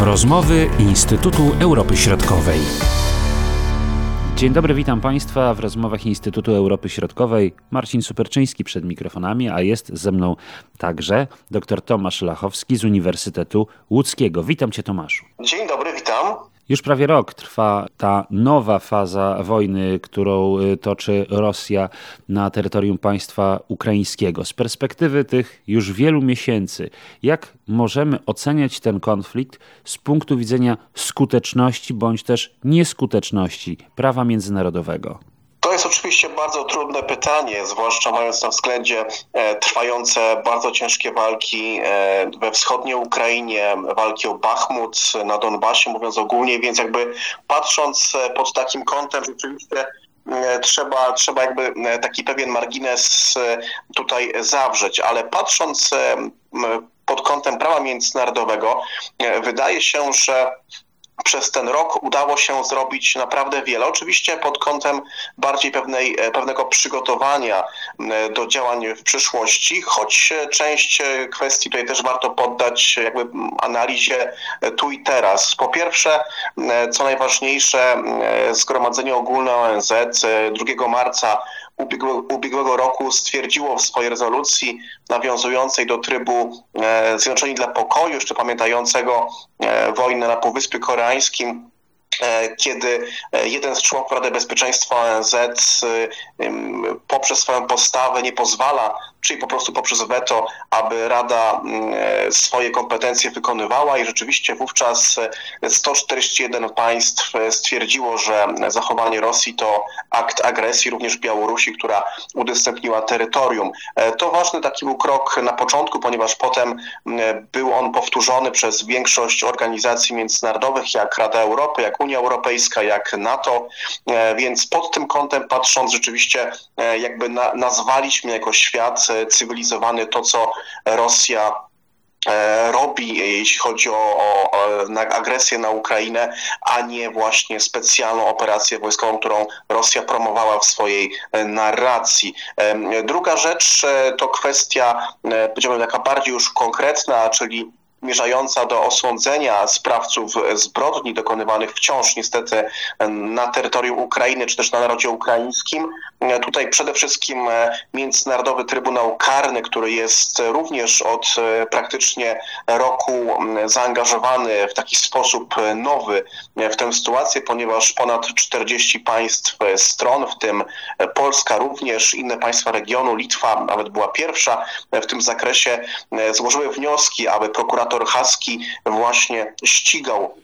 Rozmowy Instytutu Europy Środkowej. Dzień dobry, witam Państwa w rozmowach Instytutu Europy Środkowej. Marcin Superczyński przed mikrofonami, a jest ze mną także dr Tomasz Lachowski z Uniwersytetu Łódzkiego. Witam Cię, Tomaszu. Dzień dobry, witam. Już prawie rok trwa ta nowa faza wojny, którą y, toczy Rosja na terytorium państwa ukraińskiego. Z perspektywy tych już wielu miesięcy, jak możemy oceniać ten konflikt z punktu widzenia skuteczności bądź też nieskuteczności prawa międzynarodowego? Jest oczywiście bardzo trudne pytanie, zwłaszcza mając na względzie e, trwające bardzo ciężkie walki e, we wschodniej Ukrainie, walki o Bachmut na Donbasie, mówiąc ogólnie, więc jakby patrząc e, pod takim kątem rzeczywiście trzeba, trzeba jakby taki pewien margines tutaj zawrzeć, ale patrząc pod kątem prawa międzynarodowego, wydaje się, że przez ten rok udało się zrobić naprawdę wiele. Oczywiście pod kątem bardziej pewnej, e, pewnego przygotowania do działań w przyszłości, choć część e, kwestii tutaj też warto poddać jakby analizie e, tu i teraz. Po pierwsze, co najważniejsze, Zgromadzenie Ogólne ONZ 2 marca ubiegłego, ubiegłego roku stwierdziło w swojej rezolucji nawiązującej do trybu e, Zjednoczeni dla Pokoju, jeszcze pamiętającego e, wojnę na Półwyspie Koreańskim, e, kiedy jeden z członków Rady Bezpieczeństwa ONZ poprzez swoją postawę nie pozwala czyli po prostu poprzez weto, aby Rada mm, e, swoje kompetencje wykonywała i rzeczywiście wówczas 141 e, państw e, stwierdziło, że zachowanie Rosji to akt agresji, również Białorusi, która udostępniła terytorium. To ważny taki był krok na początku, ponieważ potem mm, był on powtórzony przez większość organizacji międzynarodowych, jak Rada Europy, jak Unia Europejska, jak NATO, więc pod tym kątem patrząc rzeczywiście jakby nazwaliśmy jako świat cywilizowany to, co Rosja e, robi, jeśli chodzi o, o, o, agresję na Ukrainę, a nie właśnie specjalną operację wojskową, którą Rosja promowała w swojej e, narracji. Druga rzecz e, to kwestia, powiedziałbym, taka bardziej już konkretna, czyli zmierzająca do osądzenia sprawców zbrodni dokonywanych wciąż niestety na terytorium Ukrainy czy też na narodzie ukraińskim. Tutaj przede wszystkim Międzynarodowy Trybunał Karny, który jest również od praktycznie roku zaangażowany w taki sposób nowy w tę sytuację, ponieważ ponad 40 państw stron, w tym Polska również, inne państwa regionu, Litwa nawet była pierwsza w tym zakresie, złożyły wnioski, aby prokurator prokurator Haski właśnie ścigał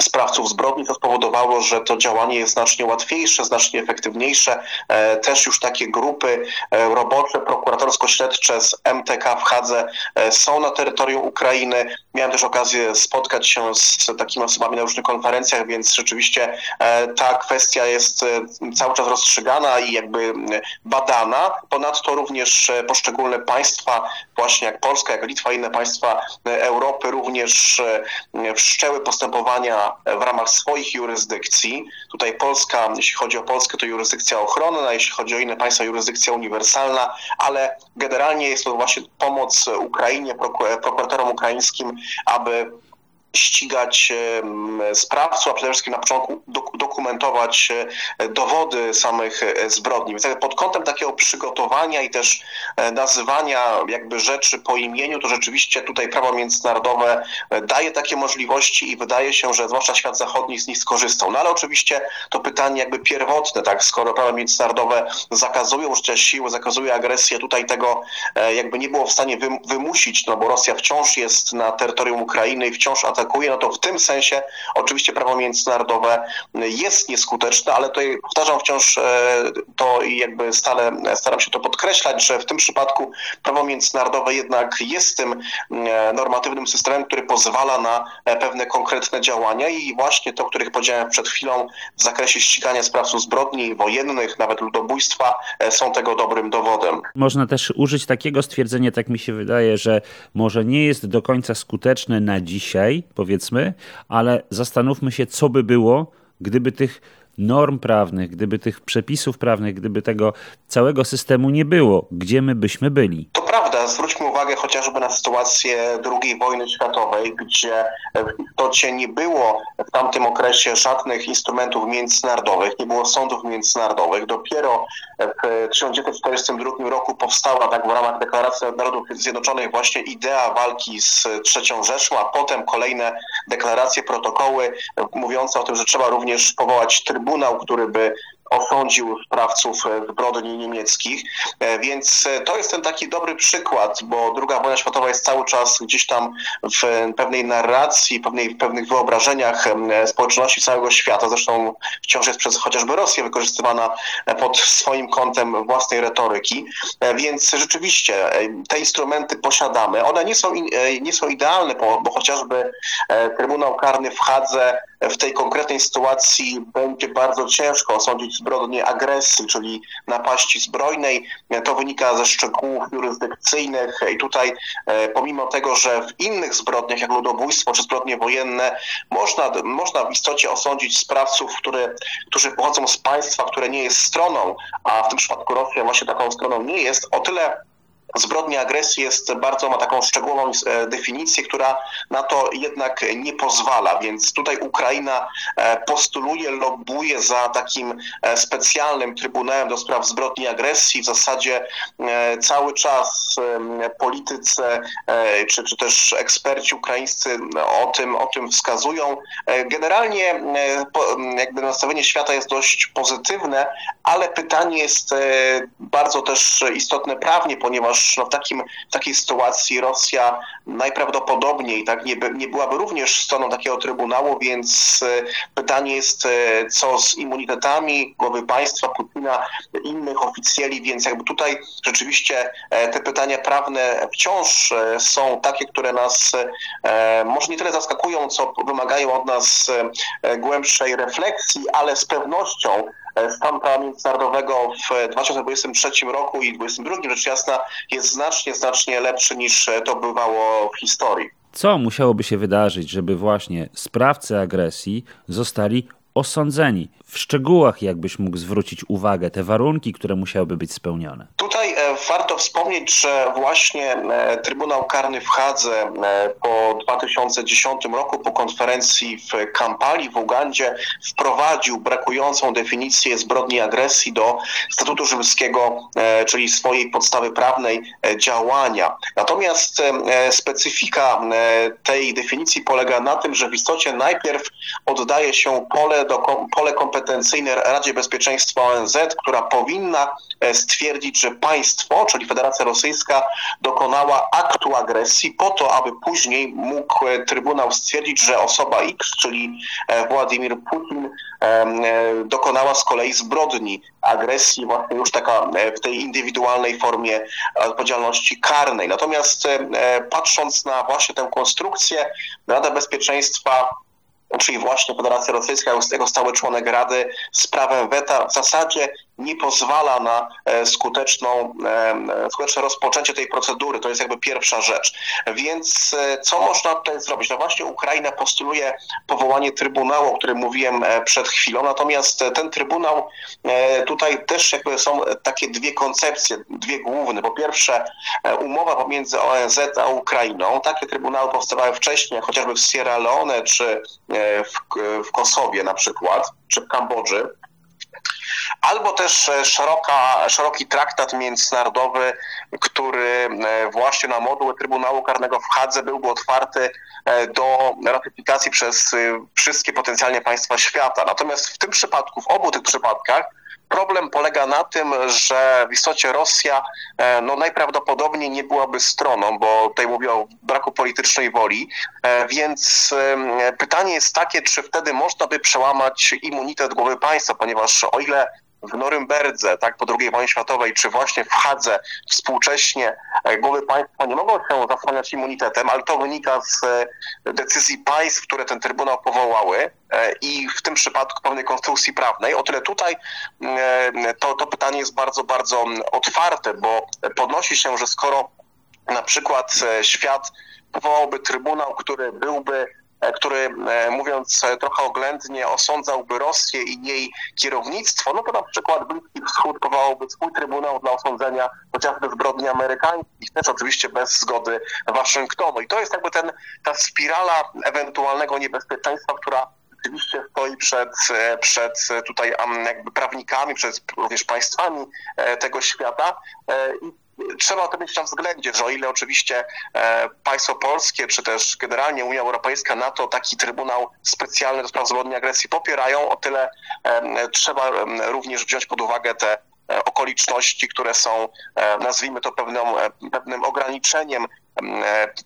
sprawców zbrodni, to spowodowało, że to działanie jest znacznie łatwiejsze, znacznie efektywniejsze. E, też już takie grupy e, robocze, prokuratorsko-śledcze z MTK w Hadze e, są na terytorium Ukrainy. Miałem też okazję spotkać się z takimi osobami na różnych konferencjach, więc rzeczywiście ta kwestia jest cały czas rozstrzygana i jakby badana. Ponadto również poszczególne państwa, właśnie jak Polska, jak Litwa, inne państwa Europy również wszczęły postępowania w ramach swoich jurysdykcji. Tutaj Polska, jeśli chodzi o Polskę, to jurysdykcja ochronna, jeśli chodzi o inne państwa, jurysdykcja uniwersalna, ale generalnie jest to właśnie pomoc Ukrainie, prokuratorom ukraińskim, aby ścigać sprawców, a przede wszystkim na początku dokumentować e, dowody samych e, zbrodni. Więc pod kątem takiego przygotowania i też e, nazywania jakby rzeczy po imieniu, to rzeczywiście tutaj prawo międzynarodowe daje takie możliwości i wydaje się, że zwłaszcza świat zachodni z nich skorzystał. No ale oczywiście to pytanie jakby pierwotne, tak, skoro prawo międzynarodowe zakazuje użycia siły, zakazuje agresji, tutaj tego jakby nie było w stanie wymusić, no bo Rosja wciąż jest na terytorium Ukrainy i wciąż atakuje atakuje, no to w tym sensie oczywiście prawo międzynarodowe jest nieskuteczne, ale tutaj powtarzam wciąż e, to i jakby stale staram się to podkreślać, że w tym przypadku prawo międzynarodowe jednak jest tym e, normatywnym systemem, który pozwala na e, pewne konkretne działania i właśnie to, o których powiedziałem przed chwilą w zakresie ścigania sprawców zbrodni wojennych, nawet ludobójstwa, są tego dobrym dowodem. Można też użyć takiego stwierdzenia, tak mi się wydaje, że może nie jest do końca skuteczne na dzisiaj, powiedzmy, ale zastanówmy się, co by było, gdyby tych norm prawnych, gdyby tych przepisów prawnych, gdyby tego całego systemu nie było, gdzie my byśmy byli. To prawda, zwróćmy uwagę chociażby na sytuację II wojny światowej, gdzie w istocie nie było w tamtym okresie żadnych instrumentów międzynarodowych, nie było sądów międzynarodowych. Dopiero w 1942 roku powstała tak w ramach Deklaracji Narodów Zjednoczonych właśnie idea walki z III Rzeszą, a potem kolejne deklaracje, protokoły mówiące o tym, że trzeba również powołać trybunał, który by osądził sprawców e, zbrodni niemieckich. E, więc e, to jest ten taki dobry przykład, bo II wojna światowa jest cały czas gdzieś tam w pewnej narracji, pewnej, pewnych wyobrażeniach społeczności całego świata. Zresztą wciąż jest przez chociażby Rosję wykorzystywana pod swoim kątem własnej retoryki. Więc rzeczywiście te instrumenty posiadamy. One nie są, nie są idealne, bo, bo chociażby Trybunał Karny w Hadze w tej konkretnej sytuacji będzie bardzo ciężko osądzić zbrodnię agresji, czyli napaści zbrojnej. To wynika ze szczegółów jurysdykcyjnych i tutaj e, pomimo tego, że w innych zbrodniach jak ludobójstwo czy zbrodnie wojenne można, można w istocie osądzić sprawców, które, którzy pochodzą z państwa, które nie jest stroną, a w tym przypadku Rosja właśnie taką stroną nie jest, o tyle Zbrodnia agresji jest bardzo, ma taką szczegółową e, definicję, która na to jednak nie pozwala, więc tutaj Ukraina e, postuluje, lobbuje za takim e, specjalnym Trybunałem do spraw zbrodni agresji. W zasadzie cały czas politycy czy, czy też eksperci ukraińscy o tym, o tym wskazują. Generalnie jakby nastawienie świata jest dość pozytywne, ale pytanie jest bardzo też istotne prawnie, ponieważ no, w, takim, w takiej sytuacji Rosja najprawdopodobniej tak, nie, nie byłaby również stroną takiego trybunału, więc e, pytanie jest, e, co z immunitetami głowy państwa, Putina, innych oficjeli, więc jakby tutaj rzeczywiście e, te pytania prawne wciąż są takie, które nas może nie tyle zaskakują, co wymagają od nas głębszej refleksji, ale z pewnością stan prawa międzynarodowego w 2023 roku i 2022 rzecz jasna jest znacznie, znacznie lepszy niż to bywało w historii. Co musiałoby się wydarzyć, żeby właśnie sprawcy agresji zostali osądzeni? W szczegółach jakbyś mógł zwrócić uwagę, te warunki, które musiałyby być spełnione? Tutaj e, warto wspomnieć, że właśnie e, Trybunał Karny w Hadze e, po 2010 roku, po konferencji w Kampali w Ugandzie, wprowadził brakującą definicję zbrodni agresji do Statutu Rzymskiego, czyli swojej podstawy prawnej działania. Natomiast specyfika tej definicji polega na tym, że w istocie najpierw oddaje się pole, do, pole kompetencyjne Radzie Bezpieczeństwa ONZ, która powinna stwierdzić, że państwo, czyli Federacja Rosyjska, dokonała aktu agresji po to, aby później mógł e, Trybunał stwierdzić, że osoba X, czyli e, Władimir Putin, e, dokonała z kolei zbrodni agresji, właśnie już taka w tej indywidualnej formie odpowiedzialności karnej. Natomiast patrząc na właśnie tę konstrukcję, Rada Bezpieczeństwa czyli właśnie Federacja Rosyjska jako stały członek Rady z prawem weta w zasadzie nie pozwala na e, skuteczną, e, skuteczne rozpoczęcie tej procedury. To jest jakby pierwsza rzecz. Więc e, co można tutaj zrobić? No właśnie Ukraina postuluje powołanie Trybunału, o którym mówiłem przed chwilą, natomiast ten Trybunał, tutaj też jakby są takie dwie koncepcje, dwie główne. Po pierwsze umowa pomiędzy ONZ a Ukrainą. Takie trybunały powstawały wcześniej, chociażby w Sierra Leone czy w, w Kosowie na przykład, czy w Kambodży albo też e, szeroka, szeroki traktat międzynarodowy, który e, właśnie na moduł Trybunału Karnego w Hadze byłby otwarty e, do ratyfikacji przez wszystkie potencjalnie państwa świata. Natomiast w tym przypadku, w obu tych przypadkach, Problem polega na tym, że w istocie Rosja e, no, najprawdopodobniej nie byłaby stroną, bo tutaj mówię o braku politycznej woli, e, więc pytanie jest takie, czy wtedy można by przełamać immunitet głowy państwa, ponieważ o ile w Norymberdze, tak, po II wojnie światowej, czy właśnie w Hadze współcześnie e, głowy państwa nie mogą się zasłaniać immunitetem, ale to wynika z e, decyzji państw, które ten Trybunał powołały e, i w tym przypadku pewnej konstrukcji prawnej. O tyle tutaj to, to pytanie jest bardzo, bardzo otwarte, bo podnosi się, że skoro na przykład świat powołałby Trybunał, który byłby który mówiąc trochę oględnie osądzałby Rosję i jej kierownictwo, no to na przykład Bliski Wschód powołałby swój trybunał dla osądzenia chociażby zbrodni amerykańskich, też oczywiście bez zgody Waszyngtonu. I to jest jakby ten, ta spirala ewentualnego niebezpieczeństwa, która rzeczywiście stoi przed, przed tutaj jakby prawnikami, przed również państwami e, tego świata. E, I trzeba to mieć na względzie, że o ile oczywiście e, państwo polskie, czy też generalnie Unia Europejska, NATO taki Trybunał Specjalny do spraw zbrodni agresji popierają, o tyle trzeba również wziąć pod uwagę te okoliczności, które są, nazwijmy to pewną, pewnym ograniczeniem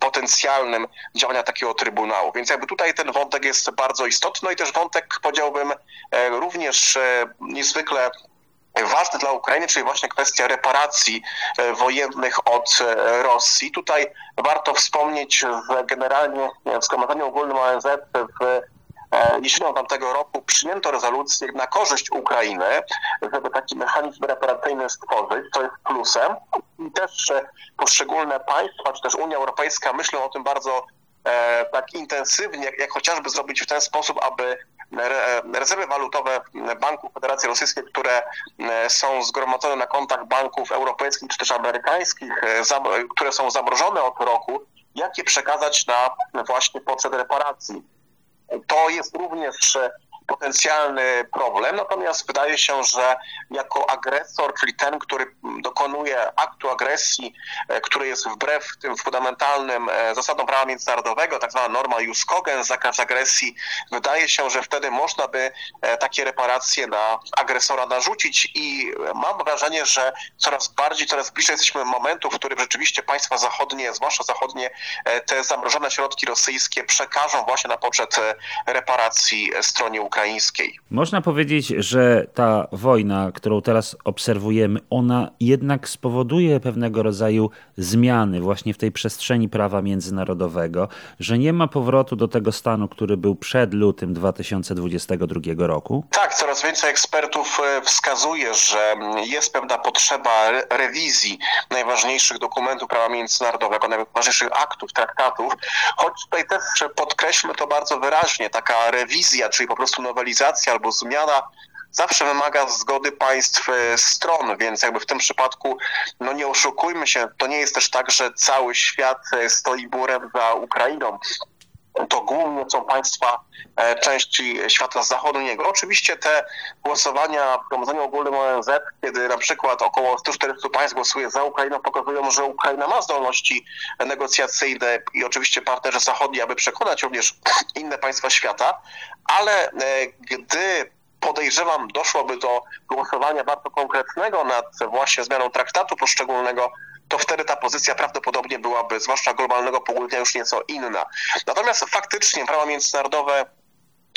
potencjalnym działania takiego Trybunału. Więc jakby tutaj ten wątek jest bardzo istotny no i też wątek, powiedziałbym, e, również e, niezwykle ważny dla Ukrainy, czyli właśnie kwestia reparacji e, wojennych od Rosji. Tutaj warto wspomnieć, że generalnie w Zgromadzeniu Ogólnym ONZ w jesienią tamtego roku przyjęto rezolucję na korzyść Ukrainy, żeby taki mechanizm reparacyjny stworzyć, to jest plusem. I też poszczególne państwa, czy też Unia Europejska myślą o tym bardzo e, tak intensywnie, jak chociażby zrobić w ten sposób, aby rezerwy walutowe banków Federacji Rosyjskiej, które e, są zgromadzone na kontach banków europejskich czy też amerykańskich, e, które są zamrożone od roku, jak je przekazać na właśnie potrzeb reparacji. To jest również potencjalny problem, natomiast wydaje się, że jako agresor, czyli ten, który dokonuje aktu agresji, e, który jest wbrew tym fundamentalnym e, zasadom prawa międzynarodowego, tak zwana norma jus cogens, zakaz agresji, wydaje się, że wtedy można by e, takie reparacje na agresora narzucić i mam wrażenie, że coraz bardziej, coraz bliżej jesteśmy momentu, w którym rzeczywiście państwa zachodnie, zwłaszcza zachodnie, te zamrożone środki rosyjskie przekażą właśnie na poczet reparacji stronie Ukrainy ukraińskiej. Można powiedzieć, że ta wojna, którą teraz obserwujemy, ona jednak spowoduje pewnego rodzaju zmiany właśnie w tej przestrzeni prawa międzynarodowego, że nie ma powrotu do tego stanu, który był przed lutym 2022 roku? Tak, coraz więcej ekspertów e, wskazuje, że jest pewna potrzeba rewizji najważniejszych dokumentów prawa międzynarodowego, najważniejszych aktów, traktatów, choć tutaj też podkreślmy to bardzo wyraźnie, taka rewizja, czyli po prostu nowelizacja albo zmiana zawsze wymaga zgody państw e, stron, więc jakby w tym przypadku, no nie oszukujmy się, to nie jest też tak, że cały świat e, stoi murem za Ukrainą to głównie są państwa e, części świata zachodniego. Oczywiście te głosowania w Zgromadzeniu Ogólnym ONZ, kiedy na przykład około 140 państw głosuje za Ukrainą, pokazują, że Ukraina ma zdolności negocjacyjne i oczywiście partnerzy zachodni, aby przekonać również inne państwa świata, ale e, gdy podejrzewam, doszłoby do głosowania bardzo konkretnego nad właśnie zmianą traktatu poszczególnego, to wtedy ta pozycja prawdopodobnie byłaby, zwłaszcza globalnego południa, już nieco inna. Natomiast faktycznie prawo międzynarodowe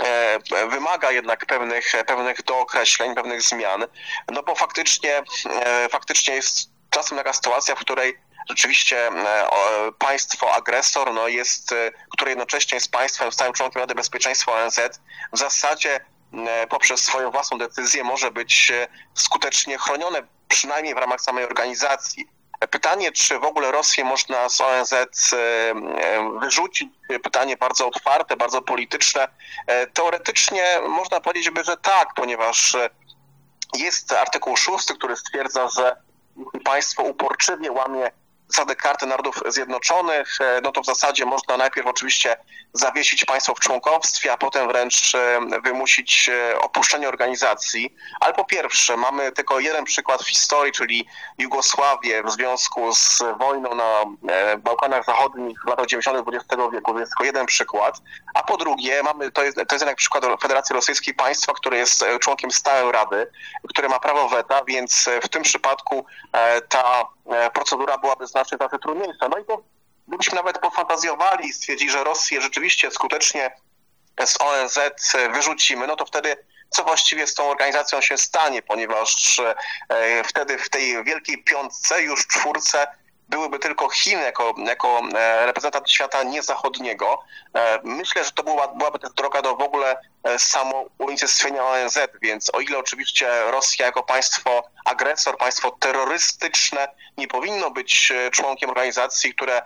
e, wymaga jednak pewnych, pewnych dookreśleń, pewnych zmian, no bo faktycznie, e, faktycznie jest czasem taka sytuacja, w której rzeczywiście e, państwo agresor, no jest, które jednocześnie jest państwem stałym członkiem Rady Bezpieczeństwa ONZ, w zasadzie poprzez swoją własną decyzję może być skutecznie chronione, przynajmniej w ramach samej organizacji. Pytanie, czy w ogóle Rosję można z ONZ e, e, wyrzucić, pytanie bardzo otwarte, bardzo polityczne. E, teoretycznie można powiedzieć, że tak, ponieważ jest artykuł 6, który stwierdza, że państwo uporczywie łamie zasady Karty Narodów Zjednoczonych, e, no to w zasadzie można najpierw oczywiście zawiesić państwo w członkowstwie, a potem wręcz e, wymusić e, opuszczenie organizacji. Ale po pierwsze, mamy tylko jeden przykład w historii, czyli Jugosławię w związku z wojną na Bałkanach Zachodnich w latach 90. XX wieku, więc tylko jeden przykład. A po drugie, mamy, to jest, to jest jednak przykład Federacji Rosyjskiej, państwa, które jest członkiem stałej Rady, które ma prawo weta, więc w tym przypadku ta procedura byłaby znacznie znacznie trudniejsza. No i to gdybyśmy nawet pofantazjowali i stwierdzili, że Rosję rzeczywiście skutecznie z ONZ wyrzucimy, no to wtedy co właściwie z tą organizacją się stanie, ponieważ e, wtedy w tej wielkiej piątce, już czwórce, byłyby tylko Chiny jako, jako e, reprezentant świata niezachodniego. E, myślę, że to była, byłaby też droga do w ogóle e, samo unicestwienia ONZ, więc o ile oczywiście Rosja jako państwo agresor, państwo terrorystyczne nie powinno być członkiem organizacji, które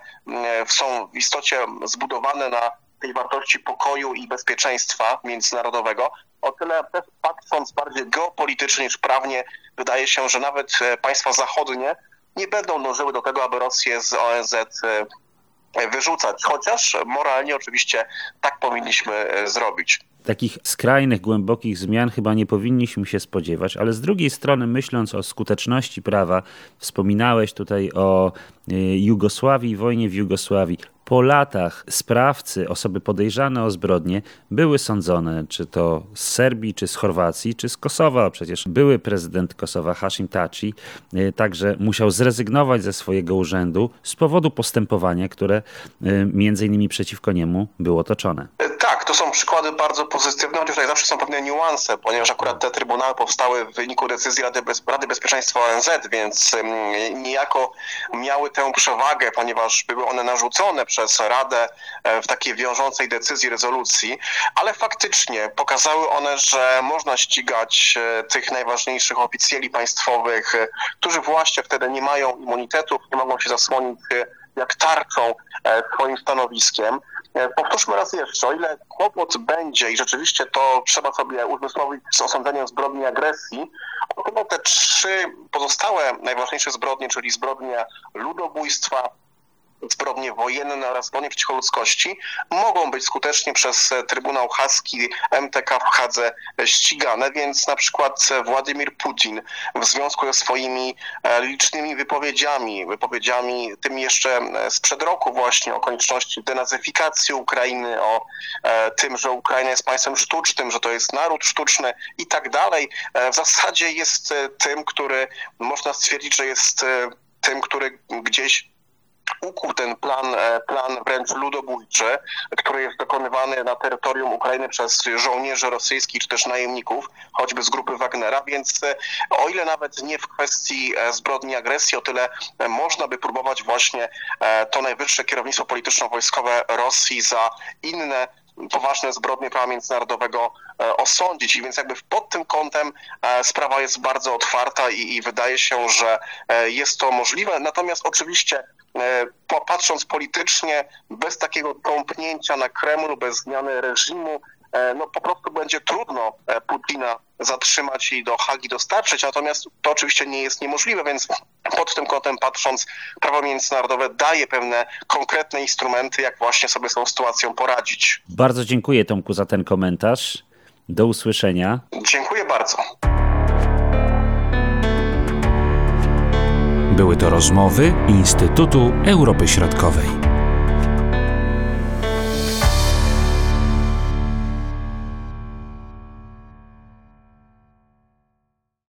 są w istocie zbudowane na tej wartości pokoju i bezpieczeństwa międzynarodowego, o tyle patrząc bardziej geopolitycznie niż prawnie, wydaje się, że nawet państwa zachodnie nie będą dążyły do tego, aby Rosję z ONZ wyrzucać, chociaż moralnie oczywiście tak powinniśmy zrobić takich skrajnych, głębokich zmian chyba nie powinniśmy się spodziewać, ale z drugiej strony, myśląc o skuteczności prawa, wspominałeś tutaj o y, Jugosławii, wojnie w Jugosławii. Po latach sprawcy, osoby podejrzane o zbrodnie, były sądzone, czy to z Serbii, czy z Chorwacji, czy z Kosowa. Przecież były prezydent Kosowa, Hashim Taci, y, także musiał zrezygnować ze swojego urzędu z powodu postępowania, które y, między innymi przeciwko niemu było toczone. Tak, to są przykłady bardzo pozytywne, chociaż tutaj zawsze są pewne niuanse, ponieważ akurat te trybunały powstały w wyniku decyzji Rady, Bez Rady Bezpieczeństwa ONZ, więc niejako miały tę przewagę, ponieważ były one narzucone przez Radę e, w takiej wiążącej decyzji, rezolucji, ale faktycznie pokazały one, że można ścigać e, tych najważniejszych oficjeli państwowych, e, którzy właśnie wtedy nie mają immunitetów, nie mogą się zasłonić jak tarczą swoim stanowiskiem. E, powtórzmy raz jeszcze, o ile kłopot będzie i rzeczywiście to trzeba sobie uzmysłowić z osądzeniem zbrodni agresji, o tyle te trzy pozostałe najważniejsze zbrodnie, czyli zbrodnia ludobójstwa, zbrodnie wojenne oraz zbrodnie przeciwko ludzkości mogą być skutecznie przez Trybunał Haski MTK w Hadze ścigane, więc na przykład Władimir Putin w związku ze swoimi e, licznymi wypowiedziami, wypowiedziami tymi jeszcze sprzed roku właśnie o konieczności denazyfikacji Ukrainy, o e, tym, że Ukraina jest państwem sztucznym, że to jest naród sztuczny i tak dalej, e, w zasadzie jest tym, który można stwierdzić, że jest tym, który gdzieś ukuł ten plan, e, plan wręcz ludobójczy, który jest dokonywany na terytorium Ukrainy przez żołnierzy rosyjskich czy też najemników, choćby z grupy Wagnera, więc e, o ile nawet nie w kwestii e, zbrodni agresji, o tyle można by próbować właśnie to najwyższe kierownictwo polityczno-wojskowe Rosji za inne poważne zbrodnie prawa międzynarodowego osądzić. I więc jakby pod tym kątem sprawa jest bardzo otwarta i, i wydaje się, że jest to możliwe. Natomiast oczywiście E, patrząc politycznie, bez takiego tąpnięcia na Kremlu, bez zmiany reżimu, e, no po prostu będzie trudno e, Putina zatrzymać i do Hagi dostarczyć, natomiast to oczywiście nie jest niemożliwe, więc pod tym kątem patrząc, prawo międzynarodowe daje pewne konkretne instrumenty, jak właśnie sobie z tą sytuacją poradzić. Bardzo dziękuję Tomku za ten komentarz. Do usłyszenia. Dziękuję bardzo. Były to rozmowy Instytutu Europy Środkowej.